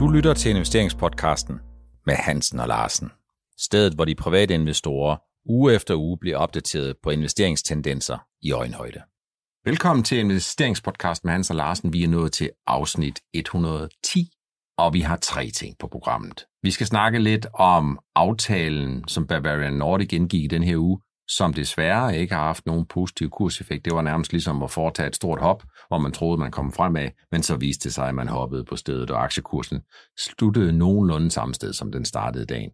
Du lytter til investeringspodcasten med Hansen og Larsen. Stedet, hvor de private investorer uge efter uge bliver opdateret på investeringstendenser i øjenhøjde. Velkommen til investeringspodcasten med Hansen og Larsen. Vi er nået til afsnit 110, og vi har tre ting på programmet. Vi skal snakke lidt om aftalen, som Bavarian Nordic indgik i den her uge, som desværre ikke har haft nogen positiv kurseffekt. Det var nærmest ligesom at foretage et stort hop, hvor man troede, man kom fremad, men så viste det sig, at man hoppede på stedet, og aktiekursen sluttede nogenlunde samme sted, som den startede dagen.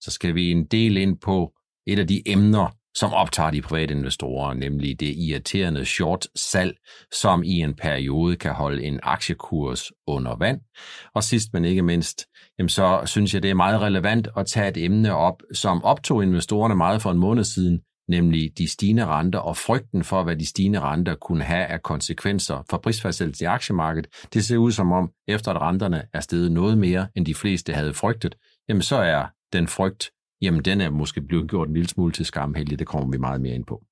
Så skal vi en del ind på et af de emner, som optager de private investorer, nemlig det irriterende short salg, som i en periode kan holde en aktiekurs under vand. Og sidst men ikke mindst, jamen så synes jeg, det er meget relevant at tage et emne op, som optog investorerne meget for en måned siden, nemlig de stigende renter og frygten for, hvad de stigende renter kunne have af konsekvenser for prisfastsættelse i aktiemarkedet. Det ser ud som om, efter at renterne er steget noget mere, end de fleste havde frygtet, jamen så er den frygt jamen den er måske blevet gjort en lille smule til skamheldig. Det kommer vi meget mere ind på.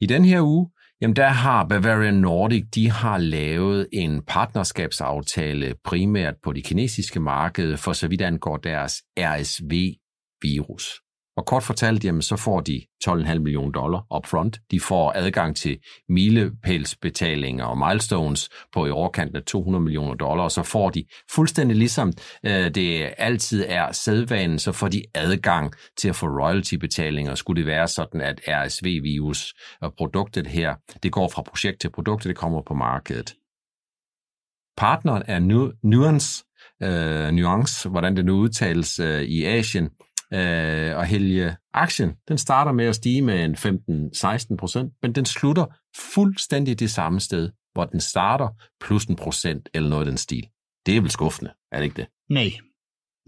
I den her uge, jamen der har Bavarian Nordic, de har lavet en partnerskabsaftale primært på det kinesiske marked, for så vidt angår deres RSV-virus. Og kort fortalt, jamen, så får de 12,5 millioner dollar upfront. De får adgang til milepælsbetalinger og milestones på i overkanten af 200 millioner dollar, og så får de fuldstændig ligesom øh, det altid er sædvanen, så får de adgang til at få royalty-betalinger. Skulle det være sådan, at RSV-virus og produktet her, det går fra projekt til produkt, det kommer på markedet. Partneren er nu, Nuance, øh, Nuance, hvordan det nu udtales øh, i Asien, øh, og Helge aktien, den starter med at stige med en 15-16 procent, men den slutter fuldstændig det samme sted, hvor den starter, plus en procent eller noget af den stil. Det er vel skuffende, er det ikke det? Nej,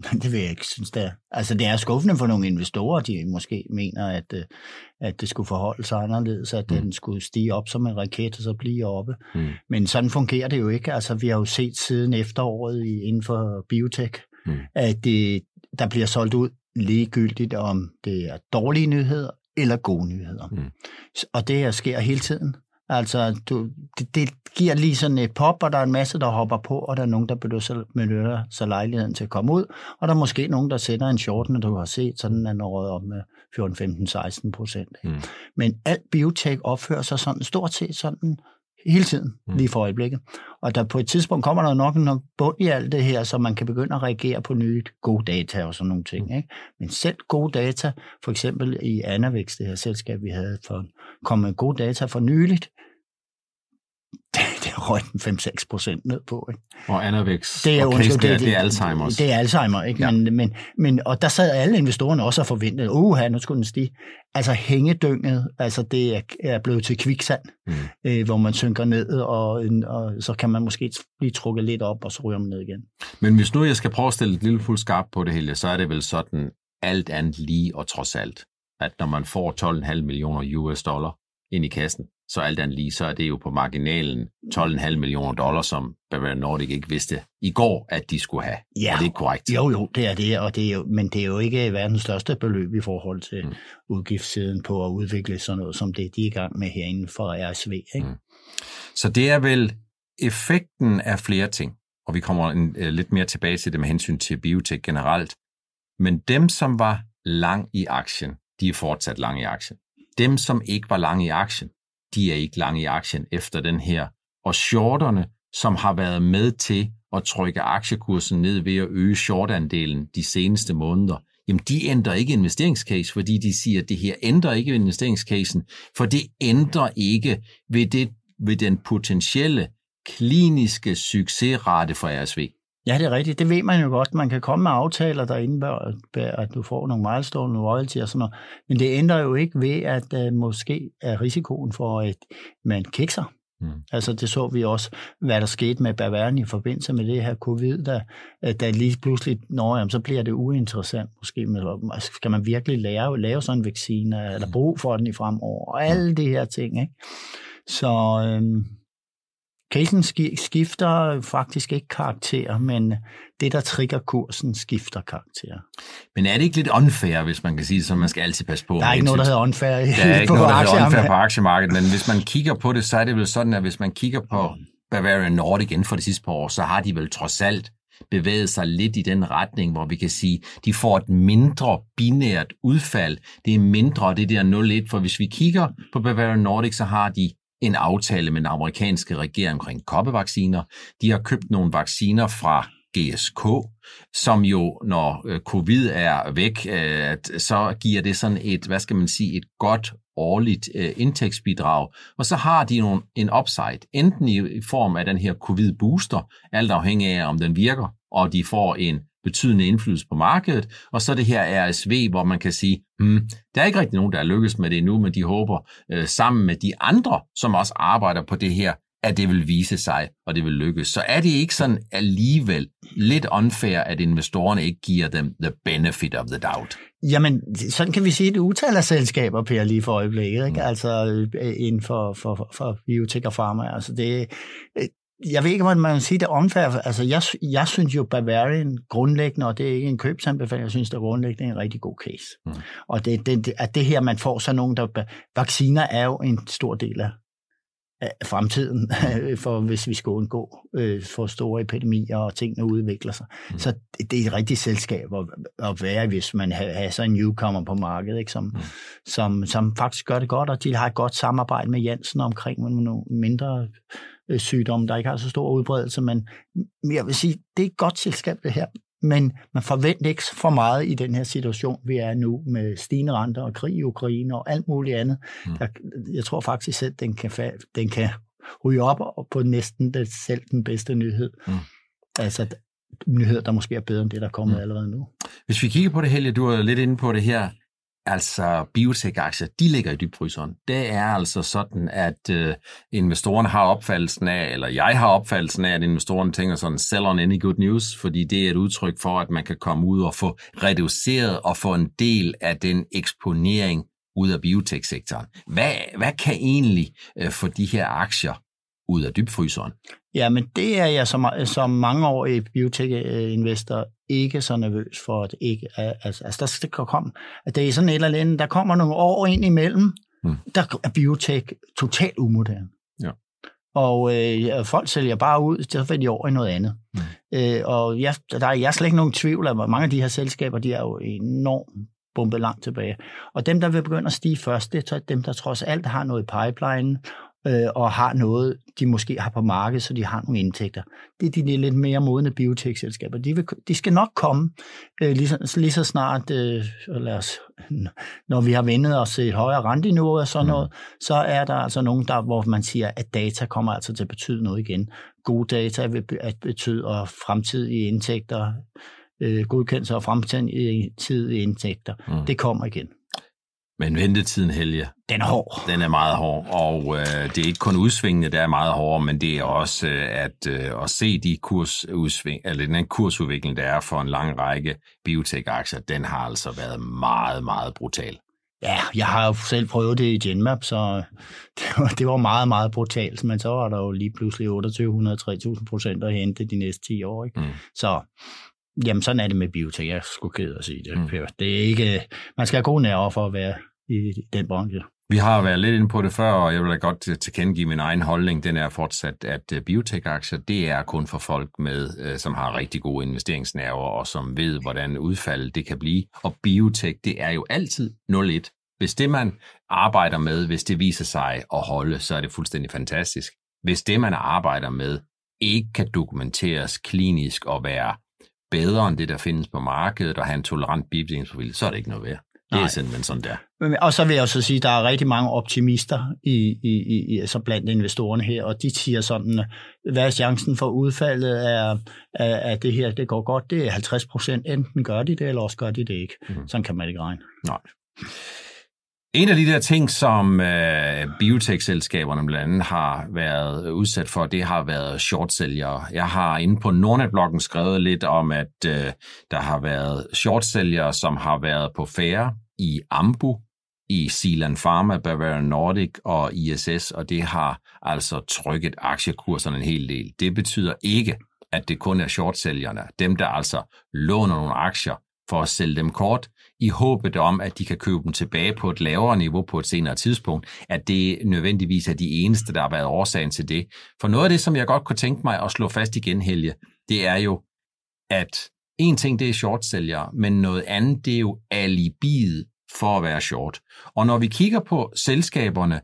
det vil jeg ikke synes, det er. Altså, det er skuffende for nogle investorer, de måske mener, at, øh, at det skulle forholde sig anderledes, at mm. den skulle stige op som en raket, og så blive oppe. Mm. Men sådan fungerer det jo ikke. Altså, vi har jo set siden efteråret inden for biotech, mm. at det, der bliver solgt ud ligegyldigt om det er dårlige nyheder eller gode nyheder. Mm. Og det her sker hele tiden. Altså, du, det, det giver lige sådan et pop, og der er en masse, der hopper på, og der er nogen, der benytter sig lejligheden til at komme ud, og der er måske nogen, der sætter en short, når du har set, sådan er noget med 14, 15, 16 procent. Mm. Men alt biotech opfører sig sådan stort set sådan hele tiden, mm. lige for øjeblikket. Og der på et tidspunkt kommer der nok en bund i alt det her, så man kan begynde at reagere på nye gode data og sådan nogle ting. Mm. Ikke? Men selv gode data, for eksempel i Anavex, det her selskab, vi havde for, kom med gode data for nyligt, det røg den 5-6 procent ned på. Ikke? Og Anavex, det er, og case, det, det, det, er Alzheimer's. Det er Alzheimer, ikke? Ja. Men, men, men, og der sad alle investorerne også og forventede, uha, nu skulle den stige. Altså hængedynget, altså det er, er blevet til kviksand, mm. øh, hvor man synker ned, og, og så kan man måske blive trukket lidt op, og så ryger man ned igen. Men hvis nu jeg skal prøve at stille et lille fuld skarp på det hele, så er det vel sådan alt andet lige og trods alt, at når man får 12,5 millioner US dollar ind i kassen, så alt andet lige, så er det jo på marginalen 12,5 millioner dollars, som Bavarian Nordic ikke vidste i går, at de skulle have. Ja, er det ikke korrekt? Jo, jo, det er det, og det er jo, men det er jo ikke verdens største beløb i forhold til mm. udgiftssiden på at udvikle sådan noget, som det de er i gang med herinde for RSV. Ikke? Mm. Så det er vel effekten af flere ting, og vi kommer en, uh, lidt mere tilbage til det med hensyn til biotech generelt. Men dem, som var lang i aktien, de er fortsat lang i aktien. Dem, som ikke var lange i aktien, de er ikke lange i aktien efter den her. Og shorterne, som har været med til at trykke aktiekursen ned ved at øge shortandelen de seneste måneder, jamen de ændrer ikke investeringscase, fordi de siger, at det her ændrer ikke investeringscasen, for det ændrer ikke ved, det, ved den potentielle kliniske succesrate for RSV. Ja, det er rigtigt. Det ved man jo godt. Man kan komme med aftaler, der indebærer, at du får nogle milestone, royalty og sådan noget. Men det ændrer jo ikke ved, at uh, måske er risikoen for, at man kikser. Mm. Altså det så vi også, hvad der skete med Bavarian i forbindelse med det her covid, der, der lige pludselig, når jamen, så bliver det uinteressant måske. Med, skal man virkelig lave, lave sådan en vaccine, eller mm. brug for den i fremover, og alle de her ting. Ikke? Så øhm, Casen skifter faktisk ikke karakter, men det, der trigger kursen, skifter karakter. Men er det ikke lidt unfair, hvis man kan sige det, så man skal altid passe på? Der er ikke noget, der hedder unfair Der er ikke noget, der hedder unfair på aktiemarkedet, men hvis man kigger på det, så er det vel sådan, at hvis man kigger på Bavarian Nordic inden for de sidste par år, så har de vel trods alt bevæget sig lidt i den retning, hvor vi kan sige, de får et mindre binært udfald. Det er mindre det der 0-1, for hvis vi kigger på Bavarian Nordic, så har de en aftale med den amerikanske regering omkring koppevacciner. De har købt nogle vacciner fra GSK, som jo, når øh, covid er væk, øh, så giver det sådan et, hvad skal man sige, et godt årligt øh, indtægtsbidrag. Og så har de nogle, en upside, enten i form af den her covid-booster, alt afhængig af, om den virker, og de får en betydende indflydelse på markedet, og så det her RSV, hvor man kan sige, hmm, der er ikke rigtig nogen, der er lykkes med det endnu, men de håber øh, sammen med de andre, som også arbejder på det her, at det vil vise sig, og det vil lykkes. Så er det ikke sådan alligevel lidt unfair, at investorerne ikke giver dem the benefit of the doubt? Jamen, sådan kan vi sige, det utal af selskaber, Per, lige for øjeblikket, ikke? Mm. altså øh, inden for, for, for biotek og pharma. Altså det, øh, jeg ved ikke, hvordan man sige det unfair. Altså, jeg, jeg synes jo, Bavarian grundlæggende, og det er ikke en købsanbefaling, jeg synes, det er grundlæggende en rigtig god case. Mm. Og det, det, at det her, man får så nogen, der... Vacciner er jo en stor del af fremtiden, for hvis vi skal undgå øh, for store epidemier og tingene udvikler sig. Mm. Så det, det er et rigtigt selskab at, at være, hvis man har, har så en newcomer på markedet, ikke, som, mm. som, som faktisk gør det godt, og de har et godt samarbejde med Jensen omkring nogle mindre øh, sygdomme, der ikke har så stor udbredelse, men jeg vil sige, det er et godt selskab det her men man forventer ikke for meget i den her situation, vi er nu med stigende renter og krig i Ukraine og alt muligt andet. Mm. Jeg, jeg tror faktisk selv, den kan, den kan ryge op og på næsten det, selv den bedste nyhed. Mm. Altså nyheder, der måske er bedre end det, der er kommet mm. allerede nu. Hvis vi kigger på det, Helge, du er lidt inde på det her, altså biotech-aktier, de ligger i dybfryseren. Det er altså sådan, at øh, investorerne har opfattelsen af, eller jeg har opfattelsen af, at investorerne tænker sådan, sell on any good news, fordi det er et udtryk for, at man kan komme ud og få reduceret og få en del af den eksponering ud af biotech-sektoren. Hvad, hvad kan egentlig øh, få de her aktier ud af dybfryseren? Ja, men det er jeg som, som mangeårig biotech-investor ikke så nervøs for, at ikke, altså, altså der skal komme, at det er sådan et eller andet, der kommer nogle år ind imellem, mm. der er biotech totalt umoderne. Ja. Og øh, folk sælger bare ud, så får de over i noget andet. Mm. Øh, og jeg, der er jeg slet ikke nogen tvivl om, at mange af de her selskaber, de er jo enormt bumpet langt tilbage. Og dem, der vil begynde at stige først, det er dem, der trods alt har noget pipeline, øh, og har noget, de måske har på markedet, så de har nogle indtægter. Det er de lidt mere modne biotech-selskaber. De, vil, de skal nok komme øh, lige, så, lige så snart, øh, lad os, når vi har vendet os til et højere renteniveau og sådan mm. noget, så er der altså nogen, der, hvor man siger, at data kommer altså til at betyde noget igen. Gode data vil at betyde og fremtidige indtægter, øh, godkendelse og fremtidige indtægter, mm. det kommer igen. Men ventetiden, Helge, den er hård. Den er meget hård, og øh, det er ikke kun udsvingene, der er meget hårde, men det er også øh, at, øh, at se de kursudsving, eller den kursudvikling, der er for en lang række biotech-aktier, den har altså været meget, meget brutal. Ja, jeg har jo selv prøvet det i Genmap, så det var, det var meget, meget brutalt, men så var der jo lige pludselig 2800-3000 procent at hente de næste 10 år. Ikke? Mm. Så Jamen, sådan er det med biotek. Jeg skulle ked at sige det. Mm. Det er ikke, man skal have gode nerver for at være i den branche. Vi har været lidt inde på det før, og jeg vil da godt tilkendegive min egen holdning. Den er fortsat, at øh, biotech-aktier, det er kun for folk med, øh, som har rigtig gode investeringsnerver, og som ved, hvordan udfaldet det kan blive. Og biotech, det er jo altid 0-1. Hvis det, man arbejder med, hvis det viser sig at holde, så er det fuldstændig fantastisk. Hvis det, man arbejder med, ikke kan dokumenteres klinisk og være bedre end det, der findes på markedet, og have en tolerant bivirkningsprofil, så er det ikke noget værd. Det er simpelthen sådan der. Og så vil jeg også sige, at der er rigtig mange optimister i, i, i, altså blandt investorerne her, og de siger sådan, hvad er chancen for udfaldet af, af, af det her, det går godt, det er 50 procent. Enten gør de det, eller også gør de det ikke. Mm. Sådan kan man ikke regne. Nej. En af de der ting, som øh, biotech-selskaberne blandt andet har været udsat for, det har været shortsælgere. Jeg har inde på Nordnet-bloggen skrevet lidt om, at øh, der har været shortsælgere, som har været på færre i Ambu, i Zealand Pharma, Bavarian Nordic og ISS, og det har altså trykket aktiekurserne en hel del. Det betyder ikke, at det kun er shortsælgerne, dem der altså låner nogle aktier for at sælge dem kort, i håbet om, at de kan købe dem tilbage på et lavere niveau på et senere tidspunkt, at det nødvendigvis er de eneste, der har været årsagen til det. For noget af det, som jeg godt kunne tænke mig at slå fast igen, Helge, det er jo, at en ting det er shortsælgere, men noget andet det er jo alibiet for at være short. Og når vi kigger på selskaberne,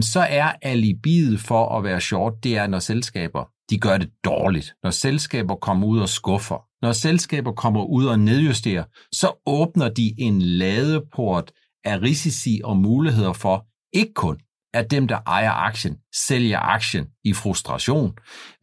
så er alibiet for at være short, det er, når selskaber de gør det dårligt. Når selskaber kommer ud og skuffer, når selskaber kommer ud og nedjusterer, så åbner de en ladeport af risici og muligheder for ikke kun at dem, der ejer aktien, sælger aktien i frustration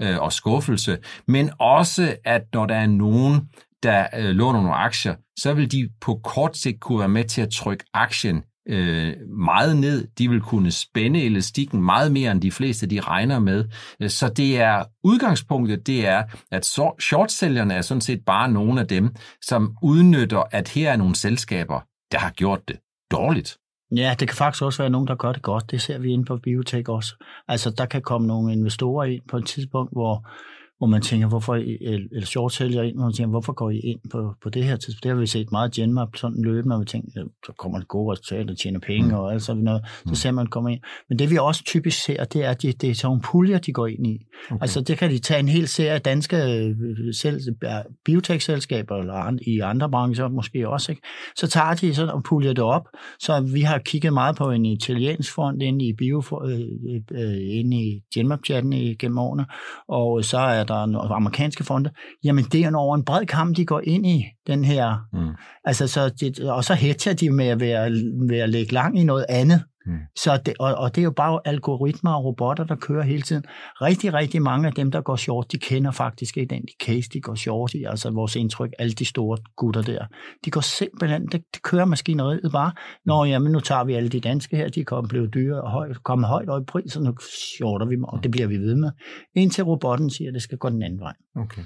øh, og skuffelse, men også at når der er nogen, der øh, låner nogle aktier, så vil de på kort sigt kunne være med til at trykke aktien øh, meget ned. De vil kunne spænde elastikken meget mere, end de fleste de regner med. Øh, så det er udgangspunktet, det er, at shortsælgerne er sådan set bare nogle af dem, som udnytter, at her er nogle selskaber, der har gjort det dårligt. Ja, det kan faktisk også være nogen, der gør det godt. Det ser vi inde på biotech også. Altså, der kan komme nogle investorer ind på et tidspunkt, hvor hvor man tænker, hvorfor, eller short sælger ind, hvor man tænker, hvorfor går I ind på, på det her tidspunkt? Det har vi set meget Genmap sådan løbende, og vi tænker, så kommer det gode resultater, tjener penge mm. og alt sådan noget, så mm. ser man komme ind. Men det vi også typisk ser, det er, at det, det er sådan puljer, de går ind i. Okay. Altså det kan de tage en hel serie af danske øh, selv, biotech-selskaber, eller i andre brancher måske også, ikke? så tager de sådan og puljer det op. Så vi har kigget meget på en italiensk fond inde i, bio, øh, øh, inde i Genmap-chatten gennem årene, og så er der nogle amerikanske fonde, jamen det er over en bred kamp, de går ind i den her. Mm. Altså, så det, og så hedger de med at være, være lægge lang i noget andet. Mm. Så det, og, og det er jo bare algoritmer og robotter, der kører hele tiden. Rigtig, rigtig mange af dem, der går short, de kender faktisk ikke den case, de går short i. Altså vores indtryk, alle de store gutter der. De går simpelthen, det, det kører maskineriet bare. Nå, jamen nu tager vi alle de danske her, de kommer blevet dyre og højt, kommer højt op i pris, og nu shorter vi dem, og det bliver vi ved med. Indtil robotten siger, at det skal gå den anden vej. Okay.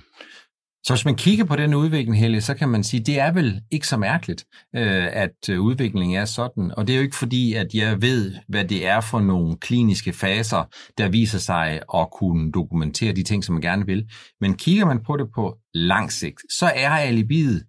Så hvis man kigger på den udvikling, Helle, så kan man sige, det er vel ikke så mærkeligt, øh, at øh, udviklingen er sådan. Og det er jo ikke fordi, at jeg ved, hvad det er for nogle kliniske faser, der viser sig at kunne dokumentere de ting, som man gerne vil. Men kigger man på det på lang sigt, så er alibiet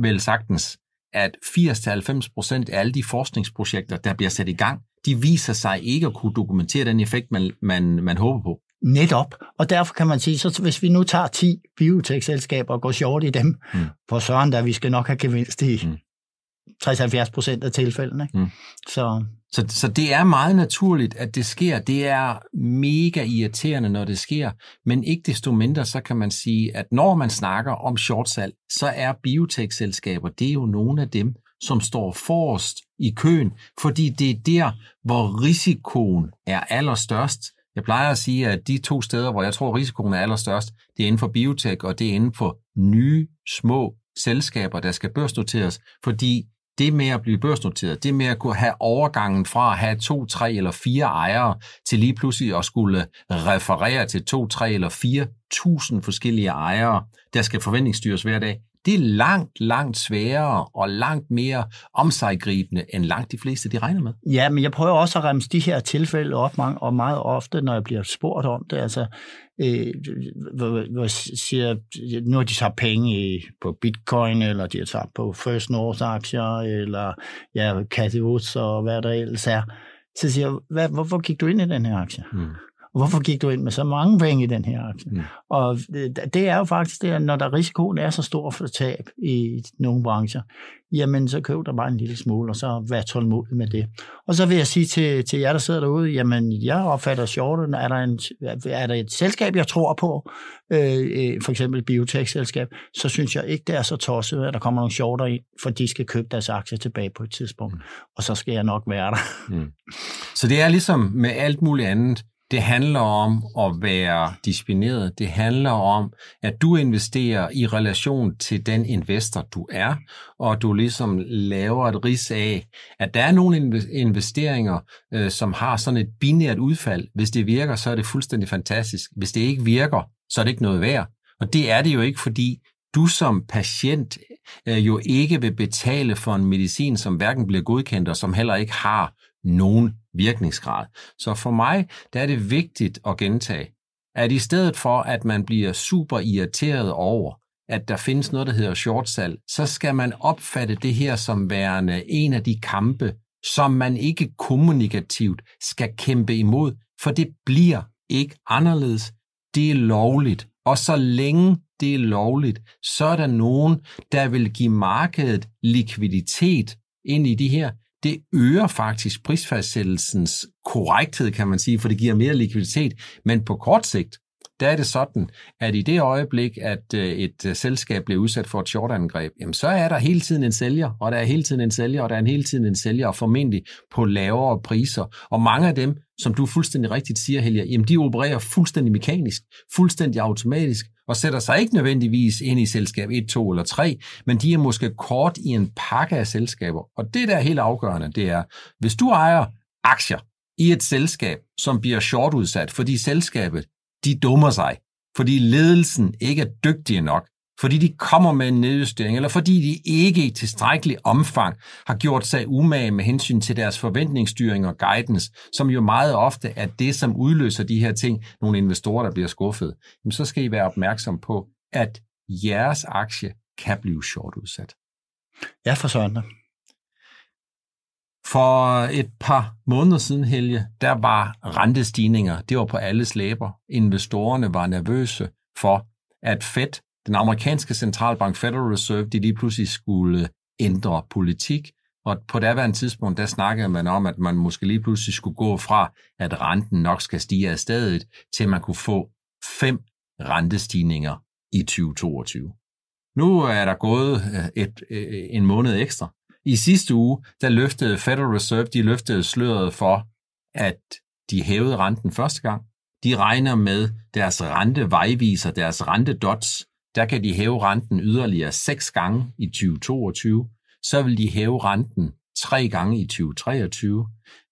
vel sagtens, at 80-90% af alle de forskningsprojekter, der bliver sat i gang, de viser sig ikke at kunne dokumentere den effekt, man, man, man håber på. Netop. Og derfor kan man sige, så hvis vi nu tager 10 biotech-selskaber og går short i dem, mm. på søren, der vi skal nok have gevinst i mm. 60-70 procent af tilfældene. Mm. Så. Så, så det er meget naturligt, at det sker. Det er mega irriterende, når det sker. Men ikke desto mindre, så kan man sige, at når man snakker om shortsalg, så er biotech-selskaber, det er jo nogle af dem, som står forrest i køen, fordi det er der, hvor risikoen er allerstørst jeg plejer at sige, at de to steder, hvor jeg tror, risikoen er allerstørst, det er inden for biotech, og det er inden for nye, små selskaber, der skal børsnoteres, fordi det med at blive børsnoteret, det med at kunne have overgangen fra at have to, tre eller fire ejere, til lige pludselig at skulle referere til to, tre eller fire tusind forskellige ejere, der skal forventningsstyres hver dag, det er langt, langt sværere og langt mere omsaggribende, end langt de fleste de regner med. Ja, men jeg prøver også at remse de her tilfælde op, og meget ofte, når jeg bliver spurgt om det, altså, øh, hvor, hvor siger, nu har de taget penge i, på bitcoin, eller de har taget på First North aktier, eller ja, Cathy Woods, og hvad der ellers er. Så siger jeg, hvad, hvorfor gik du ind i den her aktie? Hmm hvorfor gik du ind med så mange penge i den her aktie? Mm. Og det er jo faktisk det, at når der risikoen er så stor for tab i nogle brancher, jamen så køb der bare en lille smule, og så vær tålmodig med det. Og så vil jeg sige til, til jer, der sidder derude, jamen jeg opfatter shorten, er der, en, er der et selskab, jeg tror på, øh, øh, for eksempel et biotech-selskab, så synes jeg ikke, det er så tosset, at der kommer nogle shorter ind, for de skal købe deres aktier tilbage på et tidspunkt, mm. og så skal jeg nok være der. Mm. Så det er ligesom med alt muligt andet, det handler om at være disciplineret. Det handler om, at du investerer i relation til den investor, du er, og du ligesom laver et ris af, at der er nogle investeringer, øh, som har sådan et binært udfald. Hvis det virker, så er det fuldstændig fantastisk. Hvis det ikke virker, så er det ikke noget værd. Og det er det jo ikke, fordi du som patient øh, jo ikke vil betale for en medicin, som hverken bliver godkendt, og som heller ikke har nogen virkningsgrad. Så for mig der er det vigtigt at gentage, at i stedet for, at man bliver super irriteret over, at der findes noget, der hedder shortsalg, så skal man opfatte det her som værende en af de kampe, som man ikke kommunikativt skal kæmpe imod, for det bliver ikke anderledes. Det er lovligt. Og så længe det er lovligt, så er der nogen, der vil give markedet likviditet ind i de her. Det øger faktisk prisfastsættelsens korrekthed, kan man sige, for det giver mere likviditet. Men på kort sigt, der er det sådan, at i det øjeblik, at øh, et øh, selskab bliver udsat for et shortangreb, jamen så er der hele tiden en sælger, og der er hele tiden en sælger, og der er en hele tiden en sælger, og formentlig på lavere priser. Og mange af dem, som du fuldstændig rigtigt siger, Helge, jamen de opererer fuldstændig mekanisk, fuldstændig automatisk, og sætter sig ikke nødvendigvis ind i selskab 1, 2 eller 3, men de er måske kort i en pakke af selskaber. Og det, der er helt afgørende, det er, hvis du ejer aktier i et selskab, som bliver shortudsat, fordi selskabet de dummer sig, fordi ledelsen ikke er dygtige nok, fordi de kommer med en nedjustering, eller fordi de ikke i tilstrækkelig omfang har gjort sig umage med hensyn til deres forventningsstyring og guidance, som jo meget ofte er det, som udløser de her ting, nogle investorer, der bliver skuffet, jamen så skal I være opmærksom på, at jeres aktie kan blive short udsat. Ja, for sådan. For et par måneder siden, Helge, der var rentestigninger. Det var på alles læber. Investorerne var nervøse for, at Fed, den amerikanske centralbank Federal Reserve, de lige pludselig skulle ændre politik. Og på daværende tidspunkt, der snakkede man om, at man måske lige pludselig skulle gå fra, at renten nok skal stige af stedet, til man kunne få fem rentestigninger i 2022. Nu er der gået øh, et, øh, en måned ekstra, i sidste uge, der løftede Federal Reserve, de løftede sløret for, at de hævede renten første gang. De regner med deres rentevejviser, deres rentedots, der kan de hæve renten yderligere seks gange i 2022. Så vil de hæve renten tre gange i 2023.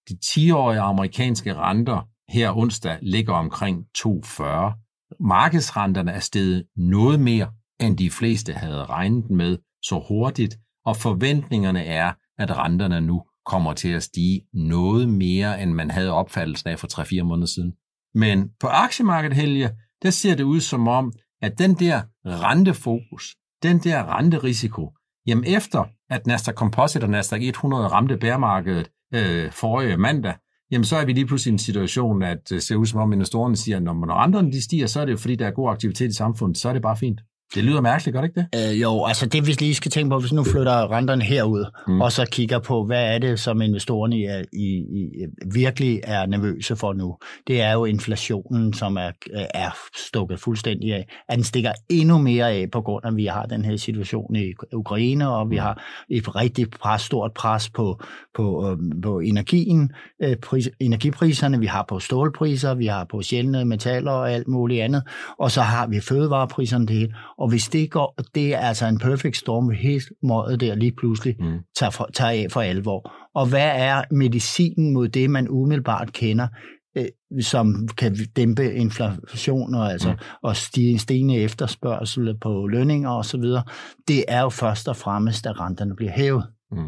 De 10-årige amerikanske renter her onsdag ligger omkring 2,40. Markedsrenterne er steget noget mere, end de fleste havde regnet med så hurtigt, og forventningerne er, at renterne nu kommer til at stige noget mere, end man havde opfattelsen af for 3-4 måneder siden. Men på aktiemarkedet, Helge, der ser det ud som om, at den der rentefokus, den der renterisiko, jamen efter at Nasdaq Composite og Nasdaq 100 ramte bæremarkedet øh, forrige mandag, jamen så er vi lige pludselig i en situation, at det ser ud som om investorerne siger, at når renterne de stiger, så er det jo fordi, der er god aktivitet i samfundet, så er det bare fint. Det lyder mærkeligt, gør det ikke det? Øh, jo, altså det vi lige skal tænke på, hvis nu flytter renterne herud, mm. og så kigger på, hvad er det, som investorerne er, i, i, virkelig er nervøse for nu, det er jo inflationen, som er, er stukket fuldstændig af. At den stikker endnu mere af, på grund af, at vi har den her situation i Ukraine, og vi mm. har et rigtig pres, stort pres på, på, øhm, på energien, øh, pris, energipriserne, vi har på stålpriser, vi har på sjældne metaller og alt muligt andet, og så har vi fødevarepriserne det hele, og hvis det går, det er altså en perfect storm, hele mådet der lige pludselig mm. tager, for, tager af for alvor. Og hvad er medicinen mod det, man umiddelbart kender, øh, som kan dæmpe inflation og, altså, mm. og stige, stigende efterspørgsel på lønninger osv., det er jo først og fremmest, at renterne bliver hævet. Mm.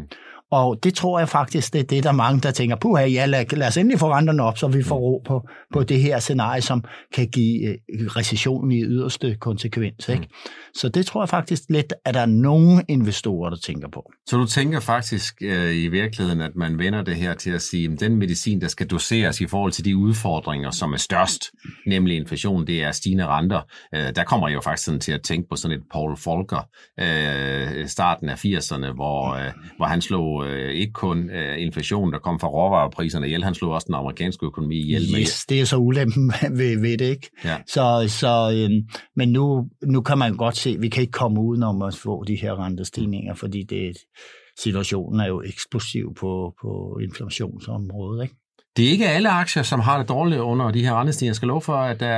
Og det tror jeg faktisk, det er det, der er mange, der tænker, puha, ja, lad, lad os endelig få renterne op, så vi får ro på, på det her scenarie, som kan give øh, recession i yderste konsekvens. Ikke? Mm. Så det tror jeg faktisk lidt, at der er nogle investorer, der tænker på. Så du tænker faktisk øh, i virkeligheden, at man vender det her til at sige, at den medicin, der skal doseres i forhold til de udfordringer, som er størst, nemlig inflation, det er stigende renter. Øh, der kommer jeg jo faktisk sådan til at tænke på sådan et Paul Volcker, øh, starten af 80'erne, hvor, øh, hvor han slog øh, ikke kun øh, inflation, der kom fra råvarepriserne ihjel, han slog også den amerikanske økonomi ihjel. Yes, det er så ulempen ved, ved det, ikke? Ja. Så, så, øh, men nu, nu kan man godt se, at vi kan ikke komme udenom at få de her rentestigninger, fordi det, situationen er jo eksplosiv på, på inflationsområdet, ikke? Det er ikke alle aktier, som har det dårligt under de her rentestigninger. Jeg skal love for, at da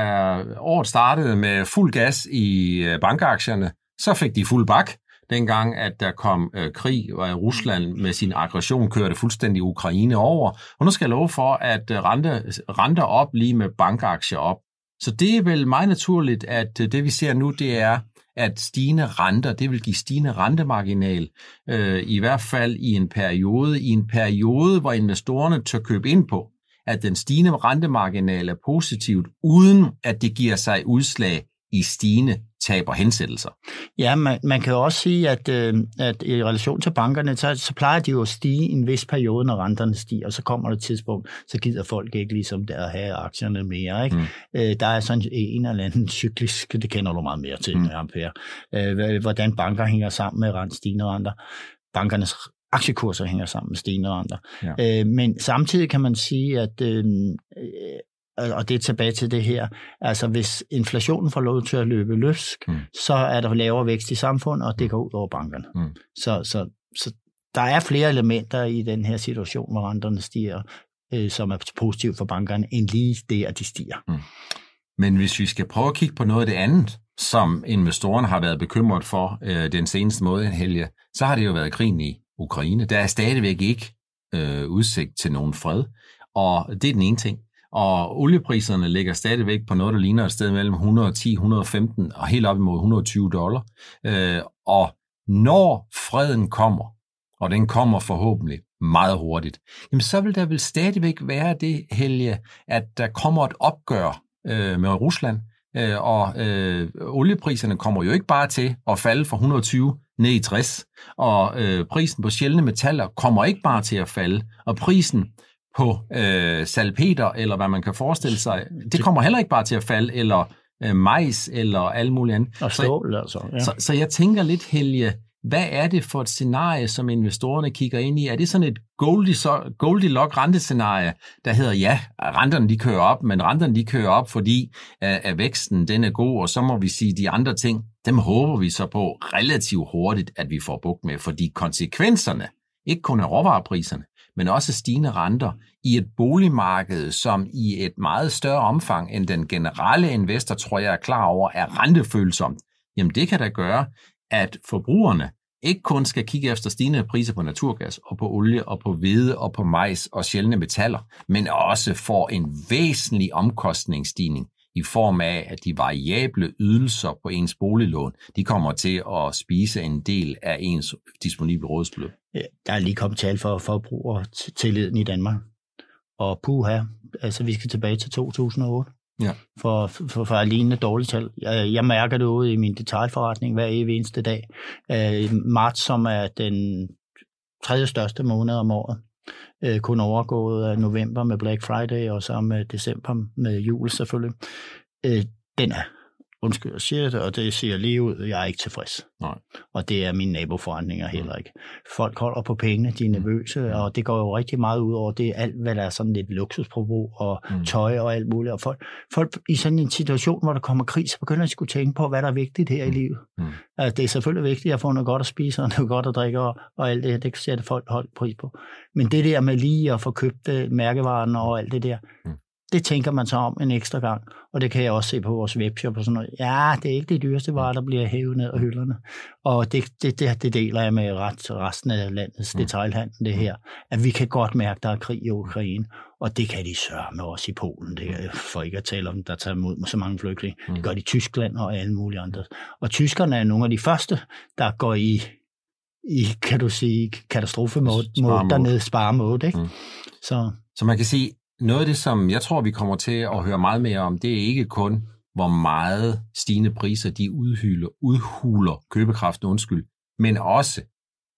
året startede med fuld gas i øh, bankaktierne, så fik de fuld bak dengang, at der kom øh, krig, og Rusland med sin aggression kørte fuldstændig Ukraine over. Og nu skal jeg love for, at øh, rente, renter op lige med bankaktier op. Så det er vel meget naturligt, at øh, det vi ser nu, det er, at stigende renter, det vil give stigende rentemarginal, øh, i hvert fald i en periode, i en periode, hvor investorerne tør købe ind på, at den stigende rentemarginal er positivt, uden at det giver sig udslag i stigende tab og hensættelser. Ja, man, man kan jo også sige, at, øh, at i relation til bankerne, så, så plejer de jo at stige i en vis periode, når renterne stiger, og så kommer der et tidspunkt, så gider folk ikke ligesom der at have aktierne mere. Ikke? Mm. Øh, der er sådan en eller anden cyklisk, det kender du meget mere til, mm. Ampere, øh, hvordan banker hænger sammen med rent stigende renter. Bankernes aktiekurser hænger sammen med stigende renter. Ja. Øh, men samtidig kan man sige, at øh, og det er tilbage til det her, altså hvis inflationen får lov til at løbe løsk, mm. så er der lavere vækst i samfundet, og det går ud over bankerne. Mm. Så, så, så der er flere elementer i den her situation, hvor renterne stiger, øh, som er positivt for bankerne, end lige det, at de stiger. Mm. Men hvis vi skal prøve at kigge på noget af det andet, som investorerne har været bekymret for øh, den seneste måde, Helge, så har det jo været krigen i Ukraine. Der er stadigvæk ikke øh, udsigt til nogen fred, og det er den ene ting. Og oliepriserne ligger stadigvæk på noget, der ligner et sted mellem 110, 115 og helt op imod 120 dollar. Øh, og når freden kommer, og den kommer forhåbentlig meget hurtigt, jamen så vil der vel stadigvæk være det, Helge, at der kommer et opgør øh, med Rusland, øh, og øh, oliepriserne kommer jo ikke bare til at falde fra 120 ned i 60, og øh, prisen på sjældne metaller kommer ikke bare til at falde, og prisen på øh, salpeter, eller hvad man kan forestille sig, det kommer heller ikke bare til at falde, eller øh, majs, eller alt muligt andet. Og stål, altså. Ja. Så, så jeg tænker lidt, Helge, hvad er det for et scenarie, som investorerne kigger ind i? Er det sådan et Goldilocks rentescenarie, der hedder, ja, renterne de kører op, men renterne de kører op, fordi at, at væksten den er god, og så må vi sige, de andre ting, dem håber vi så på relativt hurtigt, at vi får bukt med, fordi konsekvenserne, ikke kun af råvarepriserne, men også stigende renter i et boligmarked, som i et meget større omfang end den generelle investor, tror jeg er klar over, er rentefølsomt, jamen det kan da gøre, at forbrugerne ikke kun skal kigge efter stigende priser på naturgas og på olie og på hvede og på majs og sjældne metaller, men også får en væsentlig omkostningsstigning i form af, at de variable ydelser på ens boliglån, de kommer til at spise en del af ens disponible rådsbeløb. Der er lige kommet tal for forbrugertilliden i Danmark. Og puha, altså vi skal tilbage til 2008. Ja. For, for, for alene dårligt tal. Jeg, jeg mærker det ude i min detaljforretning hver evig eneste dag. Uh, marts, som er den tredje største måned om året, øh, kun overgået af november med Black Friday, og så med december med jul selvfølgelig. Øh, den er undskyld, jeg siger det, og det siger lige ud, jeg er ikke tilfreds. Nej. Og det er mine naboforretninger heller ikke. Folk holder på pengene, de er mm. nervøse, mm. og det går jo rigtig meget ud over det alt, hvad der er sådan lidt luksusprobrug og mm. tøj og alt muligt. Og folk, folk i sådan en situation, hvor der kommer krig, så begynder de skulle tænke på, hvad der er vigtigt her mm. i livet. Mm. Altså, det er selvfølgelig vigtigt at få noget godt at spise og noget godt at drikke og, og alt det, det sætte folk højt pris på. Men det der med lige at få købt øh, mærkevaren og alt det der, mm det tænker man så om en ekstra gang, og det kan jeg også se på vores webshop og sådan noget. Ja, det er ikke det dyreste varer, der bliver hævet ned af hylderne. Og det, det, det, det deler jeg med ret, resten af landets mm. detailhandel, det her. At vi kan godt mærke, at der er krig i Ukraine, og det kan de sørge med os i Polen. Det er for ikke at tale om, der tager imod så mange flygtninge. Mm. Det gør de i Tyskland og alle mulige andre. Og tyskerne er nogle af de første, der går i, i kan du sige, katastrofemode dernede, sparemode. Ikke? Mm. Så. så man kan sige, noget af det, som jeg tror, vi kommer til at høre meget mere om, det er ikke kun, hvor meget stigende priser de udhyler, udhuler købekraften, undskyld, men også,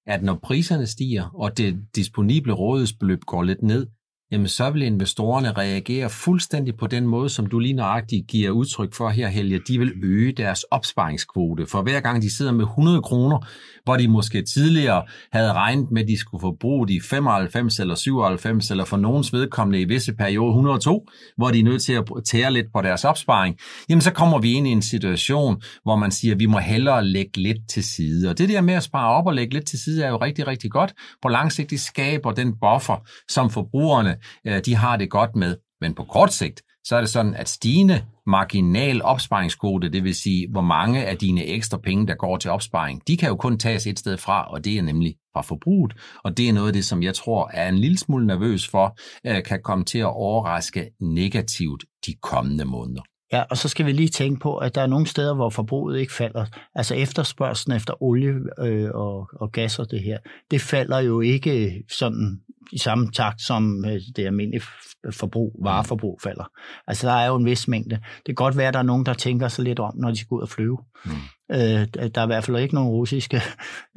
at når priserne stiger, og det disponible rådighedsbeløb går lidt ned, jamen så vil investorerne reagere fuldstændig på den måde, som du lige nøjagtigt giver udtryk for her, Helge. De vil øge deres opsparingskvote. For hver gang de sidder med 100 kroner, hvor de måske tidligere havde regnet med, at de skulle forbruge de 95 eller 97, eller for nogens vedkommende i visse perioder 102, hvor de er nødt til at tære lidt på deres opsparing, jamen så kommer vi ind i en situation, hvor man siger, at vi må hellere lægge lidt til side. Og det der med at spare op og lægge lidt til side er jo rigtig, rigtig godt. På lang sigt, det skaber den buffer, som forbrugerne Øh, de har det godt med. Men på kort sigt, så er det sådan, at stigende marginal opsparingskvote, det vil sige, hvor mange af dine ekstra penge, der går til opsparing, de kan jo kun tages et sted fra, og det er nemlig fra forbruget. Og det er noget af det, som jeg tror er en lille smule nervøs for, øh, kan komme til at overraske negativt de kommende måneder. Ja, og så skal vi lige tænke på, at der er nogle steder, hvor forbruget ikke falder. Altså efterspørgselen efter olie øh, og, og gas og det her, det falder jo ikke sådan i samme takt, som øh, det almindelige forbrug, vareforbrug falder. Altså der er jo en vis mængde. Det kan godt være, at der er nogen, der tænker sig lidt om, når de skal ud og flyve. Mm. Øh, der er i hvert fald ikke nogen russiske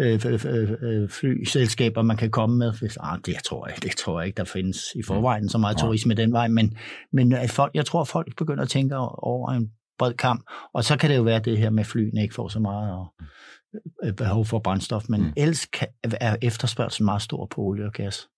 øh, øh, flyselskaber, man kan komme med. Hvis, ah, det tror jeg, det tror jeg ikke, der findes i forvejen så meget turisme den vej. Men, men at folk, jeg tror, folk begynder at tænke over en bred kamp. Og så kan det jo være det her med flyene ikke får så meget og, behov for brændstof. Men mm. ellers er efterspørgselen meget stor på olie og gas.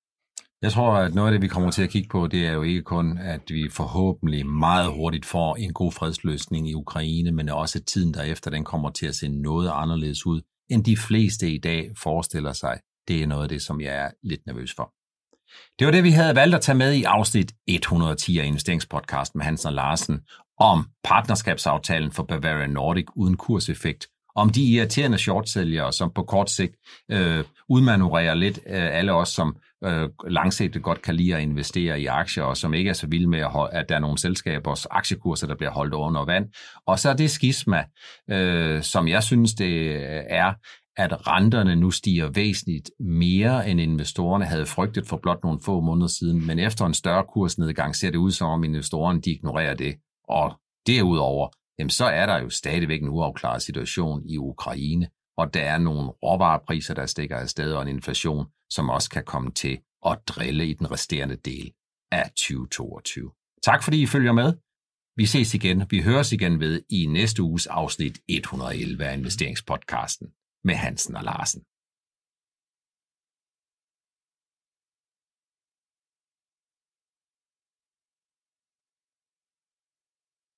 Jeg tror, at noget af det, vi kommer til at kigge på, det er jo ikke kun, at vi forhåbentlig meget hurtigt får en god fredsløsning i Ukraine, men også at tiden derefter, den kommer til at se noget anderledes ud, end de fleste i dag forestiller sig. Det er noget af det, som jeg er lidt nervøs for. Det var det, vi havde valgt at tage med i afsnit 110 af investeringspodcasten med Hansen og Larsen om partnerskabsaftalen for Bavaria Nordic uden kurseffekt, om de irriterende shortsælgere, som på kort sigt øh, udmanøvrerer lidt øh, alle os, som øh, langsigtet godt kan lide at investere i aktier, og som ikke er så vilde med, at, holde, at der er nogle selskabers aktiekurser, der bliver holdt under vand. Og så er det skisma, øh, som jeg synes, det er, at renterne nu stiger væsentligt mere, end investorerne havde frygtet for blot nogle få måneder siden. Men efter en større kursnedgang ser det ud som om investorerne de ignorerer det. Og derudover, jamen så er der jo stadigvæk en uafklaret situation i Ukraine, og der er nogle råvarepriser, der stikker afsted, og en inflation, som også kan komme til at drille i den resterende del af 2022. Tak fordi I følger med. Vi ses igen, vi høres igen ved i næste uges afsnit 111 af investeringspodcasten med Hansen og Larsen.